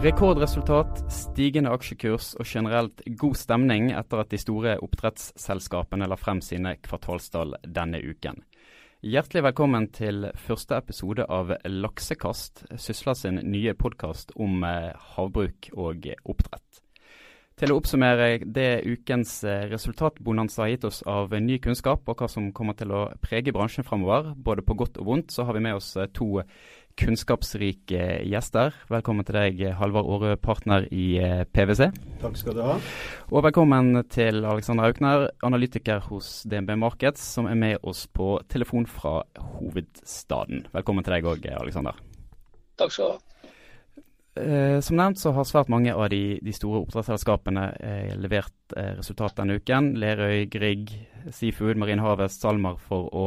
Rekordresultat, stigende aksjekurs og generelt god stemning etter at de store oppdrettsselskapene la frem sine kvartalstall denne uken. Hjertelig velkommen til første episode av Laksekast, Sysla sin nye podkast om eh, havbruk og oppdrett. Til å oppsummere det ukens eh, resultatbonanza gitt oss av ny kunnskap og hva som kommer til å prege bransjen fremover, både på godt og vondt, så har vi med oss eh, to kunnskapsrike gjester. Velkommen til deg, Halvard Aarø, partner i eh, PwC. Takk skal du ha. Og velkommen til Alexander Aukner, analytiker hos DNB Markets, som er med oss på telefon fra hovedstaden. Velkommen til deg òg, Alexander. Takk skal du ha. Eh, som nevnt så har svært mange av de, de store oppdrettsselskapene eh, levert eh, resultat denne uken. Lerøy, Grieg, Seafood, Marine Harvest, SalMar for å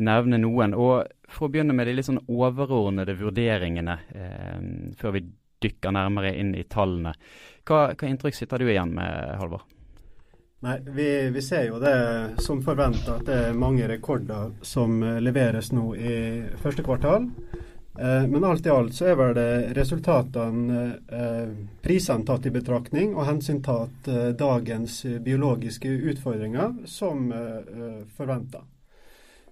nevne noen. Og For å begynne med de litt sånn overordnede vurderingene eh, før vi dykker nærmere inn i tallene. Hva, hva inntrykk sitter du igjen med, Halvor? Nei, vi, vi, ser jo det som forventa, at det er mange rekorder som leveres nå i første kvartal. Eh, men alt i alt så er vel det resultatene, eh, prisene tatt i betraktning og hensyntatt eh, dagens biologiske utfordringer, som eh, forventa.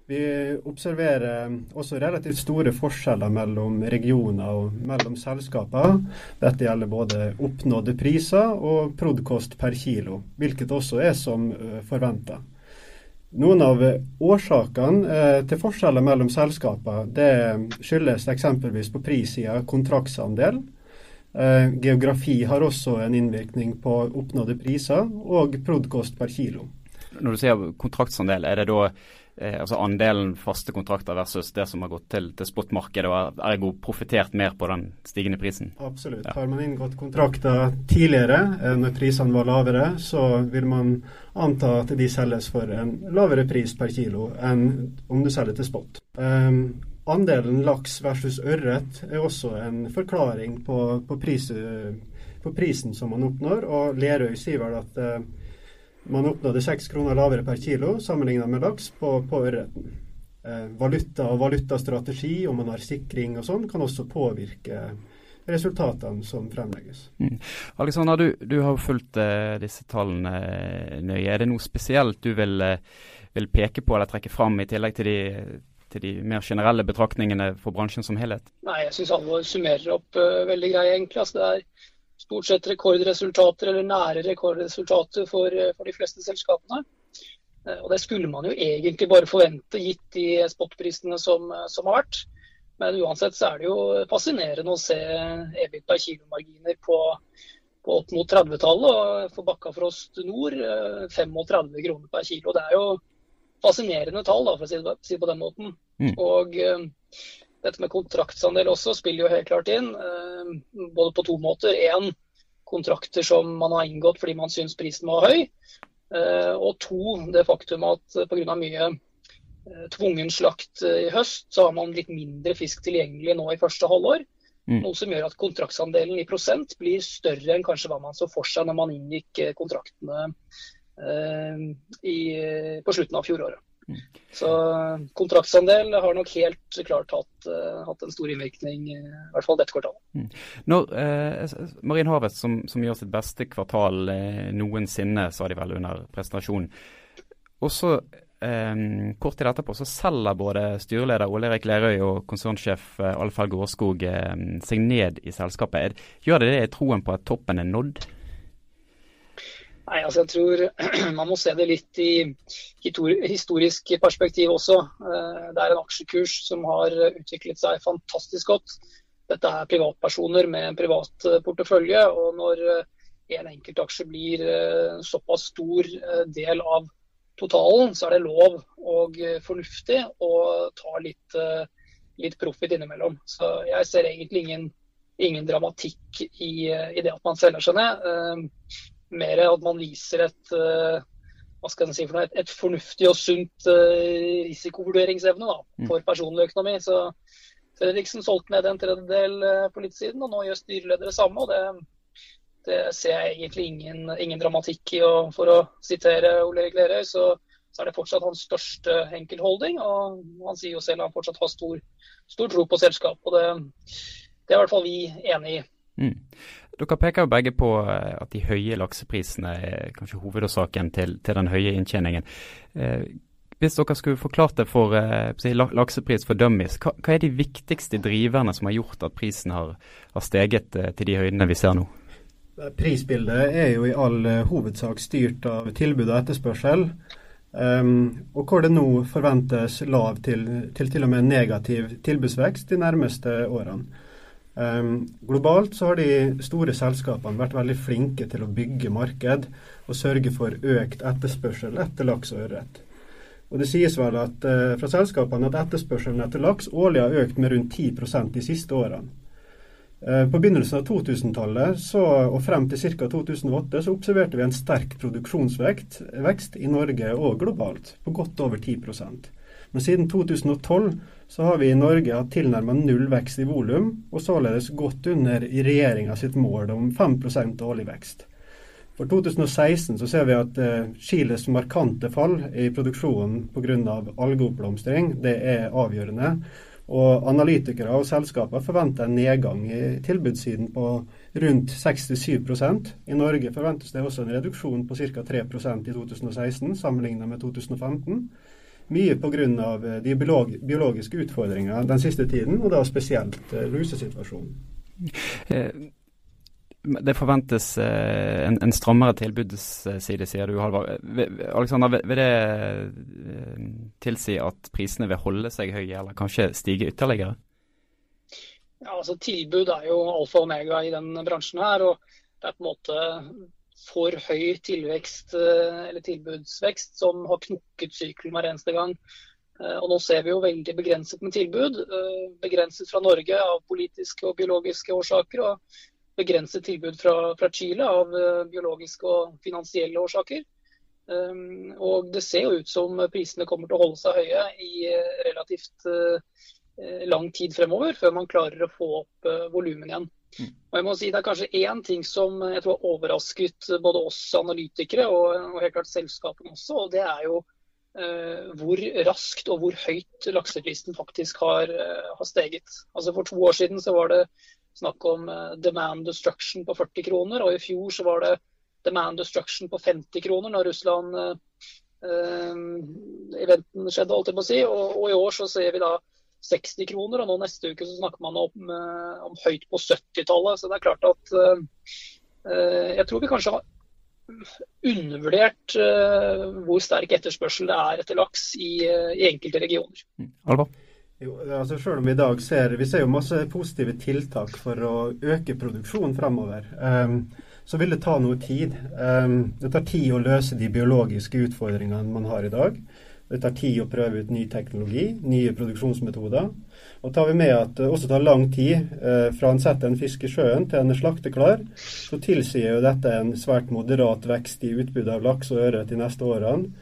Vi observerer også relativt store forskjeller mellom regioner og mellom selskaper. Dette gjelder både oppnådde priser og prod.kost per kilo, hvilket også er som eh, forventa. Noen av årsakene eh, til forskjeller mellom selskaper det skyldes eksempelvis på prissida kontraktsandel. Eh, geografi har også en innvirkning på oppnådde priser, og prod.kost per kilo. Når du sier kontraktsandel, er det da eh, altså andelen faste kontrakter versus det som har gått til, til spotmarkedet, og ergo profittert mer på den stigende prisen? Absolutt. Ja. Har man inngått kontrakter tidligere, eh, når prisene var lavere, så vil man anta at de selges for en lavere pris per kilo enn om du selger til spot. Um, andelen laks versus ørret er også en forklaring på, på, pris, på prisen som man oppnår, og Lerøy sier vel at uh, man oppnådde seks kroner lavere per kilo sammenlignet med laks på, på ørreten. Eh, valuta og valutastrategi, om man har sikring og sånn, kan også påvirke resultatene som fremlegges. Mm. Alexander, du, du har fulgt eh, disse tallene uh, nøye. Er det noe spesielt du vil, uh, vil, peke på eller trekke fram, i tillegg til de, til de mer generelle betraktningene for bransjen som helhet? Nei, Jeg syns alle summerer opp veldig greit, egentlig. Altså, det er stort sett rekordresultater eller nære rekordresultater for, eh, for de fleste selskapene. Eh, og Det skulle man jo egentlig bare forvente, gitt de spotprisene som, eh, som, har vært. Men uansett så er det jo fascinerende å se EBIT per kilomarginer på, på opp mot 30-tallet. Og for Bakkafrost Nord 35 kroner per kilo. Det er jo fascinerende tall, da, for å si det, på den måten. Mm. Og dette med kontraktsandel også spiller jo helt klart inn, eh, både på to måter. Én, kontrakter som man har inngått fordi man syns prisen var høy. Eh, og to, det faktum at pga. mye eh, tvungen slakt i høst, så har man litt mindre fisk tilgjengelig nå i første halvår. Mm. Noe som gjør at kontraktsandelen i prosent blir større enn kanskje hva man så for seg når man inngikk kontraktene i, på slutten av fjoråret. Så kontraktsandel har nok helt klart hatt, uh, hatt en stor innvirkning, i hvert fall dette kvartalet. Mm. Når eh, Marin Harvest, som, som, gjør sitt beste kvartal eh, noensinne, sa de vel under presentasjonen. Og så eh, kort tid etterpå så selger både styreleder Ole Erik Lerøy og konsernsjef eh, Alfheim Gårdskog eh, seg ned i selskapet. Gjør det det i troen på at toppen er nådd? Nei, altså jeg tror Man må se det litt i historisk perspektiv også. Eh, det er en aksjekurs som har utviklet seg fantastisk godt. Dette er privatpersoner med en privat eh, portefølje. og Når en en enkeltaksje blir såpass stor del av totalen, så er det lov og fornuftig å ta litt, litt profit innimellom. Så jeg ser egentlig ingen, ingen dramatikk i, i, det at man selger seg ned mer at man viser et, uh, hva skal si for noe, et, et fornuftig og sunt uh, risikovurderingsevne da, mm. for personlig økonomi. Så Fredriksen solgte ned en tredjedel uh, på litt siden, og nå gjør styreleder det samme. og det, det ser jeg egentlig ingen, ingen dramatikk i. og For å sitere Ole Erik Lerøy, så, så, er det fortsatt hans største enkeltholding. og Han sier jo selv at han fortsatt har stor, stor tro på selskapet. og det, det er i hvert fall vi enig i. Mm. Dere peker jo begge på at de høye lakseprisene er kanskje hovedårsaken til, til den høye inntjeningen. Eh, hvis dere skulle forklart det for eh, laksepris for dummies, hva, hva, er de viktigste driverne som har gjort at prisen har, har steget eh, til de høydene vi ser nå? Prisbildet er jo i all uh, hovedsak styrt av tilbud og etterspørsel. Um, og hvor det nå forventes lav til, til til og med negativ tilbudsvekst de nærmeste årene. Um, globalt så har de store selskapene vært veldig flinke til å bygge marked og sørge for økt etterspørsel etter laks og ørret. Og Det sies vel at, uh, fra selskapene at etterspørselen etter laks årlig har økt med rundt 10 de siste årene. Uh, på begynnelsen av 2000-tallet og frem til ca. 2008 så observerte vi en sterk produksjonsvekst i Norge og globalt, på godt over 10% Men siden 2012 så har vi i Norge hatt tilnærmet null vekst i volum, og således godt under regjeringa sitt mål om 5 årlig vekst. For 2016 så ser vi at uh, Chiles markante fall i produksjonen pga. algeoppblomstring det er avgjørende. Og Analytikere og selskaper forventer en nedgang i tilbudssiden på rundt 6-7 I Norge forventes det også en reduksjon på ca. 3% i 2016 sammenlignet med 2015. Mye pga. Eh, de biologiske utfordringene den siste tiden, og da spesielt uh, lusesituasjonen. Eh, det forventes eh, en, en, strammere tilbudsside, sier du, Halvard. Alexander, vil, det eh, tilsi at prisene vil holde seg høye, eller kanskje stige ytterligere? Ja, altså Tilbud er jo alfa og omega i den bransjen her. og Det er på en måte for høy tilvekst eh, eller tilbudsvekst som har knukket sykkelen hver eneste gang. Og Nå ser vi jo veldig begrenset med tilbud. Begrenset fra Norge av politiske og biologiske årsaker. og begrenset tilbud fra, fra Chile av biologiske og finansielle årsaker. Um, og det ser jo ut som prisene kommer til å holde seg høye i relativt lang tid fremover, før man klarer å få opp volumet igjen. Og jeg må si Det er kanskje én ting som jeg tror har overrasket både oss analytikere og, og helt klart selskapene også, og det er jo hvor raskt og hvor høyt lakseprisen faktisk har, har, steget. Altså For to år siden så var det snakk om eh, demand destruction på 40 kroner. Og i fjor så var det demand destruction på 50 kroner når Russland eh, eventen skjedde, holdt jeg på å si. Og, og, i år så ser vi da 60 kroner, og nå neste uke så snakker man om, uh, om høyt på 70-tallet. Så det er klart at uh, jeg tror vi kanskje har undervurdert hvor sterk etterspørsel det er etter laks i, i enkelte regioner. Mm. Alba? Jo, altså selv om Vi i dag ser vi ser jo masse positive tiltak for å øke produksjonen fremover, um, så vil det ta noe tid. Um, det tar tid å løse de biologiske utfordringene man har i dag. Det tar tid å prøve ut ny teknologi, nye produksjonsmetoder. Og tar vi med at det også tar lang tid uh, fra en setter en fisk i sjøen til en er slakteklar, så tilsier jo dette en svært moderat vekst i utbudet av laks og ørret de neste årene.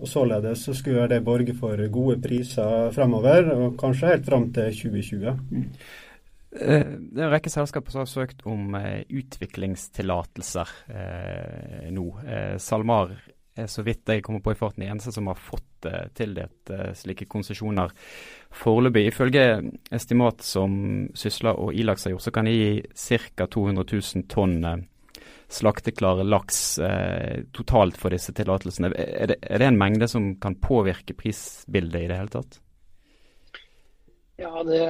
Og Således så skulle det borge for gode priser fremover, og kanskje helt fram til 2020. Mm. Eh, det er en rekke selskaper som har søkt om eh, utviklingstillatelser eh, nå. Eh, SalMar er så vidt jeg kommer på i farten, eneste som har fått eh, tildelt eh, slike konsesjoner foreløpig. Ifølge estimat som Sysla og Ilaks har gjort, så kan de gi ca. 200 000 tonn slakteklare laks eh, totalt for disse tillatelsene. Er, er, det en mengde som kan påvirke prisbildet i det hele tatt? Ja, det,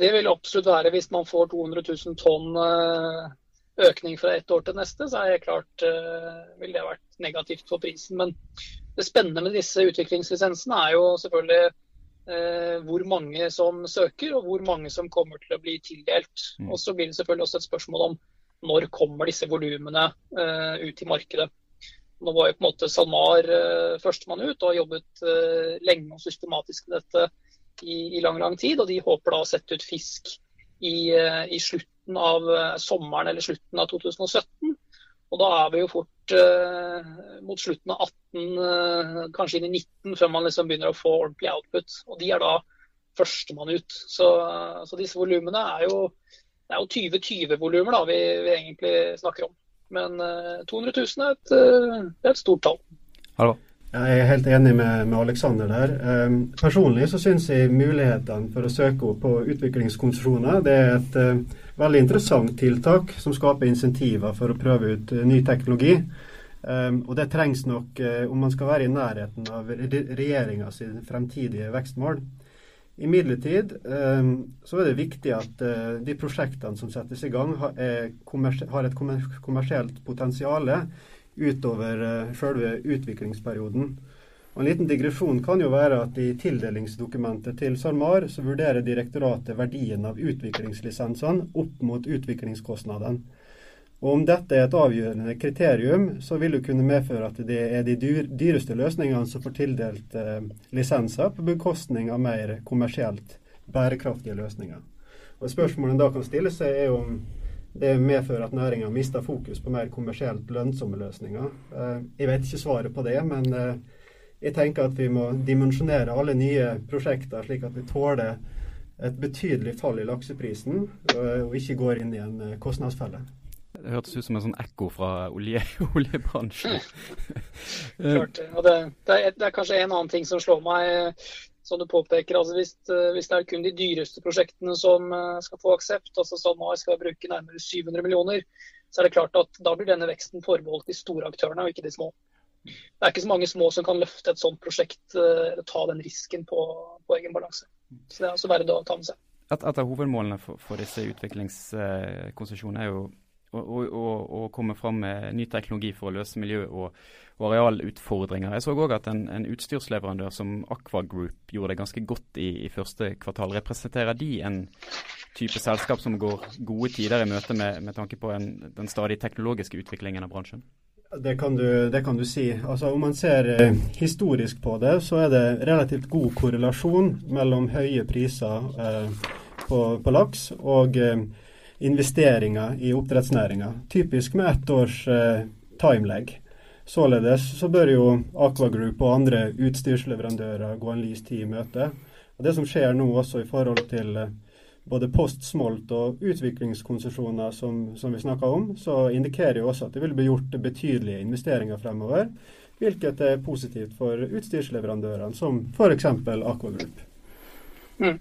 det vil absolutt være hvis man får 200 000 tonn eh, økning fra ett år til neste, så er det klart uh, vil det vært negativt for prisen. Men det spennende med disse utviklingslisensene er jo selvfølgelig uh, hvor mange som søker og hvor mange som kommer til å bli tildelt. Mm. Og så blir det selvfølgelig også et spørsmål om når kommer disse volumene uh, ut i markedet. Nå var jo på en måte SalMar uh, førstemann ut og har jobbet lenge og systematisk med dette i, i, lang lang tid. og De håper da å sette ut fisk i, i slutten av sommeren eller slutten av 2017. Og da er vi jo fort mot slutten av 18, kanskje inn i 19, før man liksom begynner å få ordentlig output. Og de er da førstemann ut. Så, så disse volumene er jo det er jo 2020-volumer vi, vi, egentlig snakker om. Men eh, 200 000 er et, er et stort tall. Hallo. Jeg er helt enig med, med Alexander der. Um, personlig så syns jeg mulighetene for å søke opp på utviklingskonsesjoner det er et uh, veldig interessant tiltak som skaper insentiver for å prøve ut uh, ny teknologi. Um, og det trengs nok uh, om man skal være i nærheten av regjeringa fremtidige vekstmål. Imidlertid um, så er det viktig at de prosjektene som settes i gang, har, har et kommersielt potensial utover uh, selve utviklingsperioden. Og En liten digresjon kan jo være at i tildelingsdokumentet til SalMar så vurderer direktoratet verdien av utviklingslisensene opp mot utviklingskostnadene. Og Om dette er et avgjørende kriterium, så vil det kunne medføre at det er de dyreste løsningene som får tildelt eh, lisenser på bekostning av mer kommersielt bærekraftige løsninger. Og Spørsmålet da kan stille seg er om det medfører at næringa mister fokus på mer kommersielt lønnsomme løsninger. Eh, jeg vet ikke svaret på det, men eh, jeg tenker at vi må dimensjonere alle nye prosjekter slik at vi tåler et betydelig fall i lakseprisen, eh, og ikke går inn i en kostnadsfelle. Det hørtes ut som en sånn ekko fra olje, oljebransjen. Klart, og det, det, er, det, er, kanskje en annen ting som slår meg som du påpeker, altså hvis, eh, hvis, det er kun de dyreste prosjektene som eh, skal få aksept, altså SalMar skal bruke nærmere 700 millioner, så er det klart at da blir denne veksten forbeholdt de store aktørene og ikke de små. Det er ikke så mange små som kan løfte et sånt prosjekt eh, eller ta den risken på, på egen balanse. Så Det er også verdt å ta med seg. Et, et av hovedmålene for, for disse utviklingskonsesjonene er jo å, komme fram med ny teknologi for å løse miljø- og, og arealutfordringer. Jeg så òg at en, en, utstyrsleverandør som Aqua Group gjorde det ganske godt i, i, første kvartal. Representerer de en type selskap som går gode tider i møte med, med tanke på en, den stadig teknologiske utviklingen av bransjen? Det kan, du, det kan du, si. Altså, om man ser eh, historisk på det, så er det relativt god korrelasjon mellom høye priser eh, på, på, laks og eh, investeringer i oppdrettsnæringa. Typisk med ett års eh, timelag. Således så bør jo Aqua Group og andre utstyrsleverandører gå en lys tid i møte. Og Det som skjer nå også i forhold til eh, både post-smolt og utviklingskonsesjoner som, som vi snakka om, så indikerer jo også at det vil bli gjort betydelige investeringer fremover. Hvilket er positivt for utstyrsleverandørene, som f.eks. Aqua Group. Mm.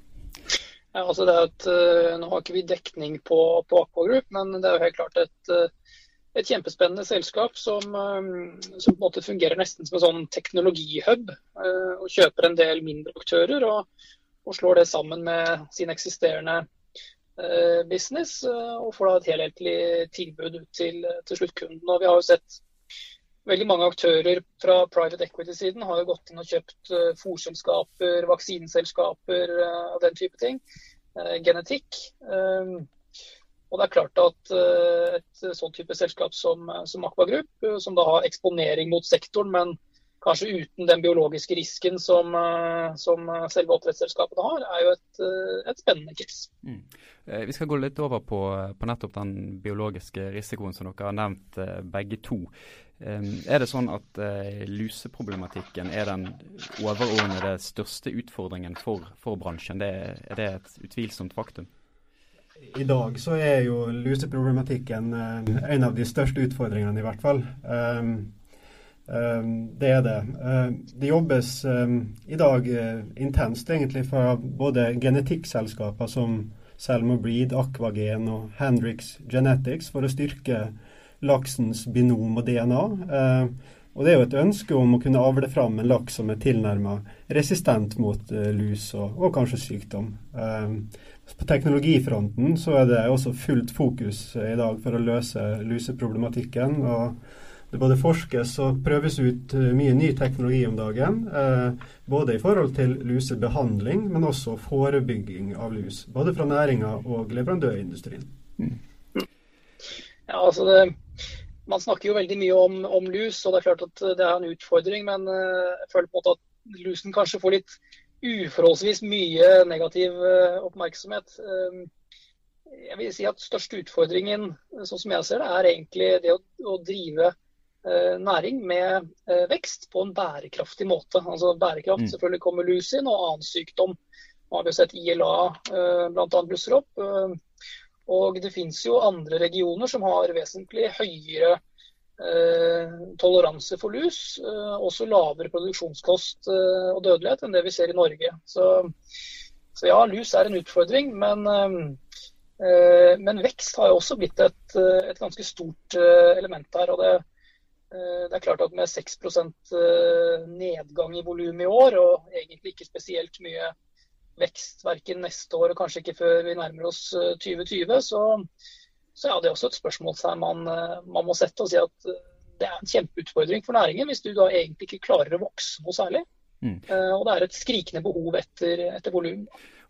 Ja, altså det et, uh, nå har ikke vi dekning på, på Aqua Group, men det er jo helt klart et, uh, et kjempespennende selskap som, um, som, på en måte fungerer nesten som en sånn teknologihub. Uh, og Kjøper en del mindre aktører og, og slår det sammen med sin eksisterende business. og får da et helhetlig tilbud ut til, til sluttkunden. Og vi har jo sett veldig mange aktører fra private equity-siden har jo gått inn og kjøpt uh, fòrselskaper, vaksineselskaper uh, og den type ting. Uh, genetikk. Og det er klart at et sånn type selskap som, som Aqua Group, som da har eksponering mot sektoren, men kanskje uten den biologiske risken som, som selve oppdrettsselskapene har, er jo et, et spennende case. Mm. Vi skal gå litt over på, på, nettopp den biologiske risikoen som dere har nevnt begge to. Er det sånn at luseproblematikken er den overordnede største utfordringen for, for bransjen? Det, er det et utvilsomt faktum? I dag så er jo luseproblematikken en av de største utfordringene, i hvert fall. Um, det er det. Uh, det jobbes um, i dag intenst egentlig fra både genetikkselskaper som Selma Breed, Aquagen og Hendrix Genetics for å styrke laksens binom og DNA. Eh, og Det er jo et ønske om å kunne avle fram en laks som er tilnærma resistent mot eh, lus og, og, kanskje sykdom. Eh, på teknologifronten så er det også fullt fokus i dag for å løse luseproblematikken. og Det både forskes og prøves ut mye ny teknologi om dagen. både i forhold til lusebehandling, men også forebygging av lus. Både fra næringa og leverandørindustrien. Mm. Ja, altså det, man snakker jo veldig mye om, om, lus, og det er klart at det er en utfordring. Men jeg føler på en måte at lusen kanskje får litt uforholdsvis mye negativ oppmerksomhet. Um, jeg vil si at største utfordringen, sånn som jeg ser det, er egentlig det å, å drive næring med vekst på en bærekraftig måte. Altså Bærekraft, mm. selvfølgelig kommer lus inn, og annen sykdom. Nå har vi sett ILA uh, bl.a. blusser opp. Og det finnes jo andre regioner som har vesentlig høyere toleranse for lus. Også lavere produksjonskost og dødelighet enn det vi ser i Norge. Så, så ja, lus er en utfordring. Men, men vekst har jo også blitt et, et ganske stort element her. og det Eh, det er klart at med 6 eh, nedgang i volum i år, og egentlig ikke spesielt mye vekst verken neste år og kanskje ikke før vi nærmer oss 2020, eh, så, så ja, det er også et spørsmålstegn man, man må sette og si at det er en kjempeutfordring for næringen hvis du da egentlig ikke klarer å vokse noe særlig. Mm. Og det er et skrikende behov etter, etter volum.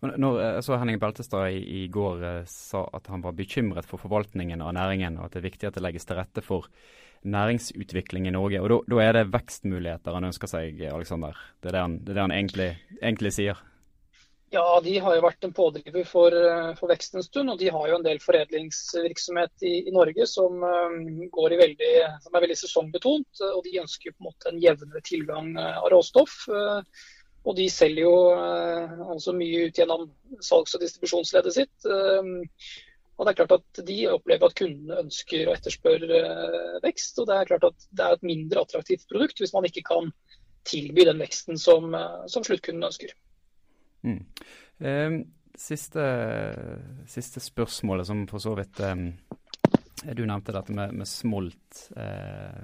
Når jeg så Henning Beltestad i, i, går sa at han var bekymret for forvaltningen av næringen, og at det er viktig at det legges til rette for næringsutvikling i Norge. Og da er det vekstmuligheter han ønsker seg, Alexander. Det er det han, er det han egentlig, egentlig, sier. Ja, de har jo vært en pådriver for, for, vekst en stund. Og de har jo en del foredlingsvirksomhet i, i Norge som, i veldig, som, er veldig sesongbetont. Og de ønsker jo på en måte en jevnere tilgang uh, av råstoff. Og de selger jo altså mye ut gjennom salgs- og distribusjonsleddet sitt. Og det er klart at De opplever at kundene ønsker og etterspør eh, vekst. og Det er klart at det er et mindre attraktivt produkt hvis man ikke kan tilby den veksten som, eh, som sluttkunden ønsker. Mm. Eh, siste, siste, spørsmålet, som for så vidt eh, Du nevnte dette med, med smolt eh,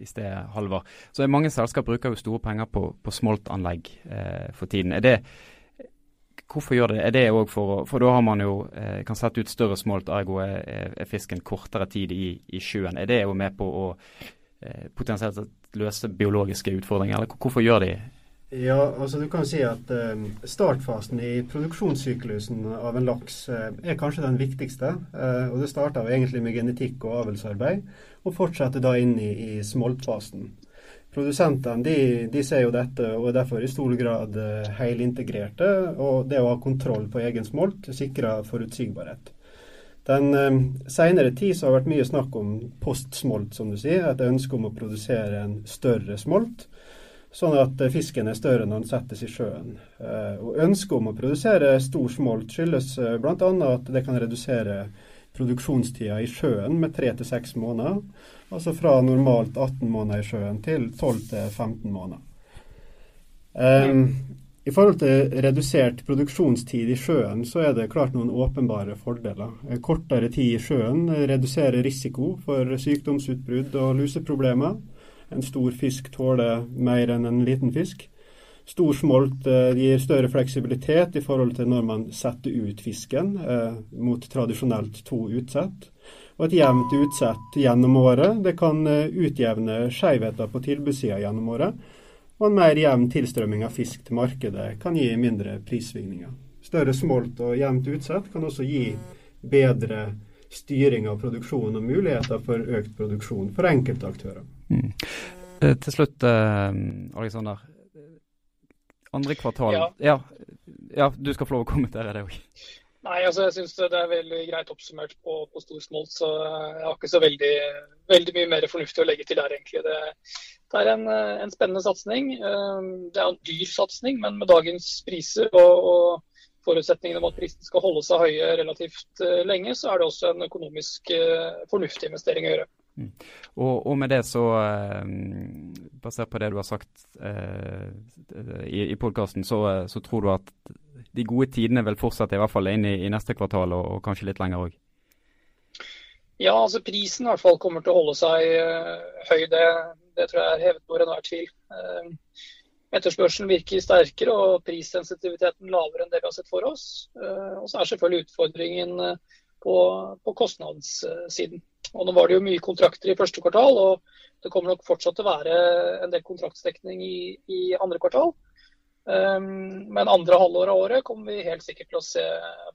i sted, Halvard. Så Mange selskap bruker jo store penger på, på smoltanlegg eh, for tiden. Er det Hvorfor gjør det Er det òg for For da har man jo eh, kan sette ut større smolt, ergo er, er fisken kortere tid i, i, sjøen. Er det jo med på å eh, potensielt løse biologiske utfordringer, eller hvorfor gjør de ja, altså du kan si at eh, Startfasen i produksjonssyklusen av en laks eh, er kanskje den viktigste. Eh, og Det starter egentlig med genetikk og avlsarbeid, og fortsetter da inn i, i smoltfasen. Produsentene de, de, ser jo dette og er derfor i stor grad uh, helintegrerte. Og det å ha kontroll på egen smolt sikrer forutsigbarhet. Den uh, senere tid så har det vært mye snakk om postsmolt, som du sier. Et ønske om å produsere en større smolt, sånn at uh, fisken er større når den settes i sjøen. Og Ønsket om å produsere stor smolt skyldes bl.a. at det kan redusere produksjonstida i sjøen med tre til seks måneder. Altså fra normalt 18 måneder i sjøen til 12-15 måneder. Um, I forhold til redusert produksjonstid i sjøen, så er det klart noen åpenbare fordeler. Kortere tid i sjøen reduserer risiko for sykdomsutbrudd og luseproblemer. En stor fisk tåler mer enn en liten fisk. Stor smolt eh, gir større fleksibilitet i forhold til når man setter ut fisken, eh, mot tradisjonelt to utsett. Og et jevnt utsett gjennom året det kan eh, utjevne skjevheter på tilbudssida gjennom året. Og en mer jevn tilstrømming av fisk til markedet kan gi mindre prissvingninger. Større smolt og jevnt utsett kan også gi bedre styring av produksjonen og muligheter for økt produksjon for enkelte aktører. Mm. Eh, til slutt, Alexander. Andre kvartal ja. Ja, ja. du skal få lov å kommentere det òg. Nei, altså jeg syns det er veldig greit oppsummert på, på stor smolt. Så jeg har ikke så veldig, veldig, mye mer fornuftig å legge til der, egentlig. Det, det er en, en, spennende satsing. Um, det er en dyr satsing, men med dagens priser og, og forutsetningene om at prisen skal holde seg høye relativt lenge, så er det også en økonomisk fornuftig investering å gjøre. Mm. Og, og, med det så, eh, basert på det du har sagt eh, i, i podkasten, så, så, tror du at de gode tidene vil fortsette i hvert fall inn i, i neste kvartal, og, og kanskje litt lenger òg? Ja, altså prisen i hvert fall kommer til å holde seg uh, høy. Det, det, tror jeg er hevet over enhver tvil. Uh, etterspørselen virker sterkere og prissensitiviteten lavere enn det vi har sett for oss. Og så er selvfølgelig utfordringen på, på, kostnadssiden. Og Nå var det jo mye kontrakter i første kvartal, og det kommer nok fortsatt til å være en del kontraktsdekning i, i andre kvartal. Um, men andre halvår av året kommer vi helt sikkert til å se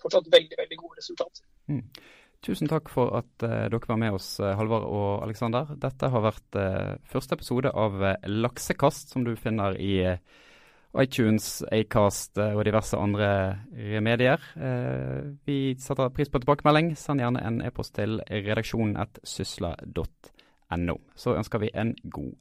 fortsatt veldig veldig gode resultater. Mm. Tusen takk for at uh, dere var med oss, uh, Halvard og Aleksander. Dette har vært uh, første episode av Laksekast, som du finner i iTunes, Acast og diverse andre remedier. vi setter pris på tilbakemelding. Send gjerne en e-post til redaksjonen redaksjonen.sysla.no. Så ønsker vi en god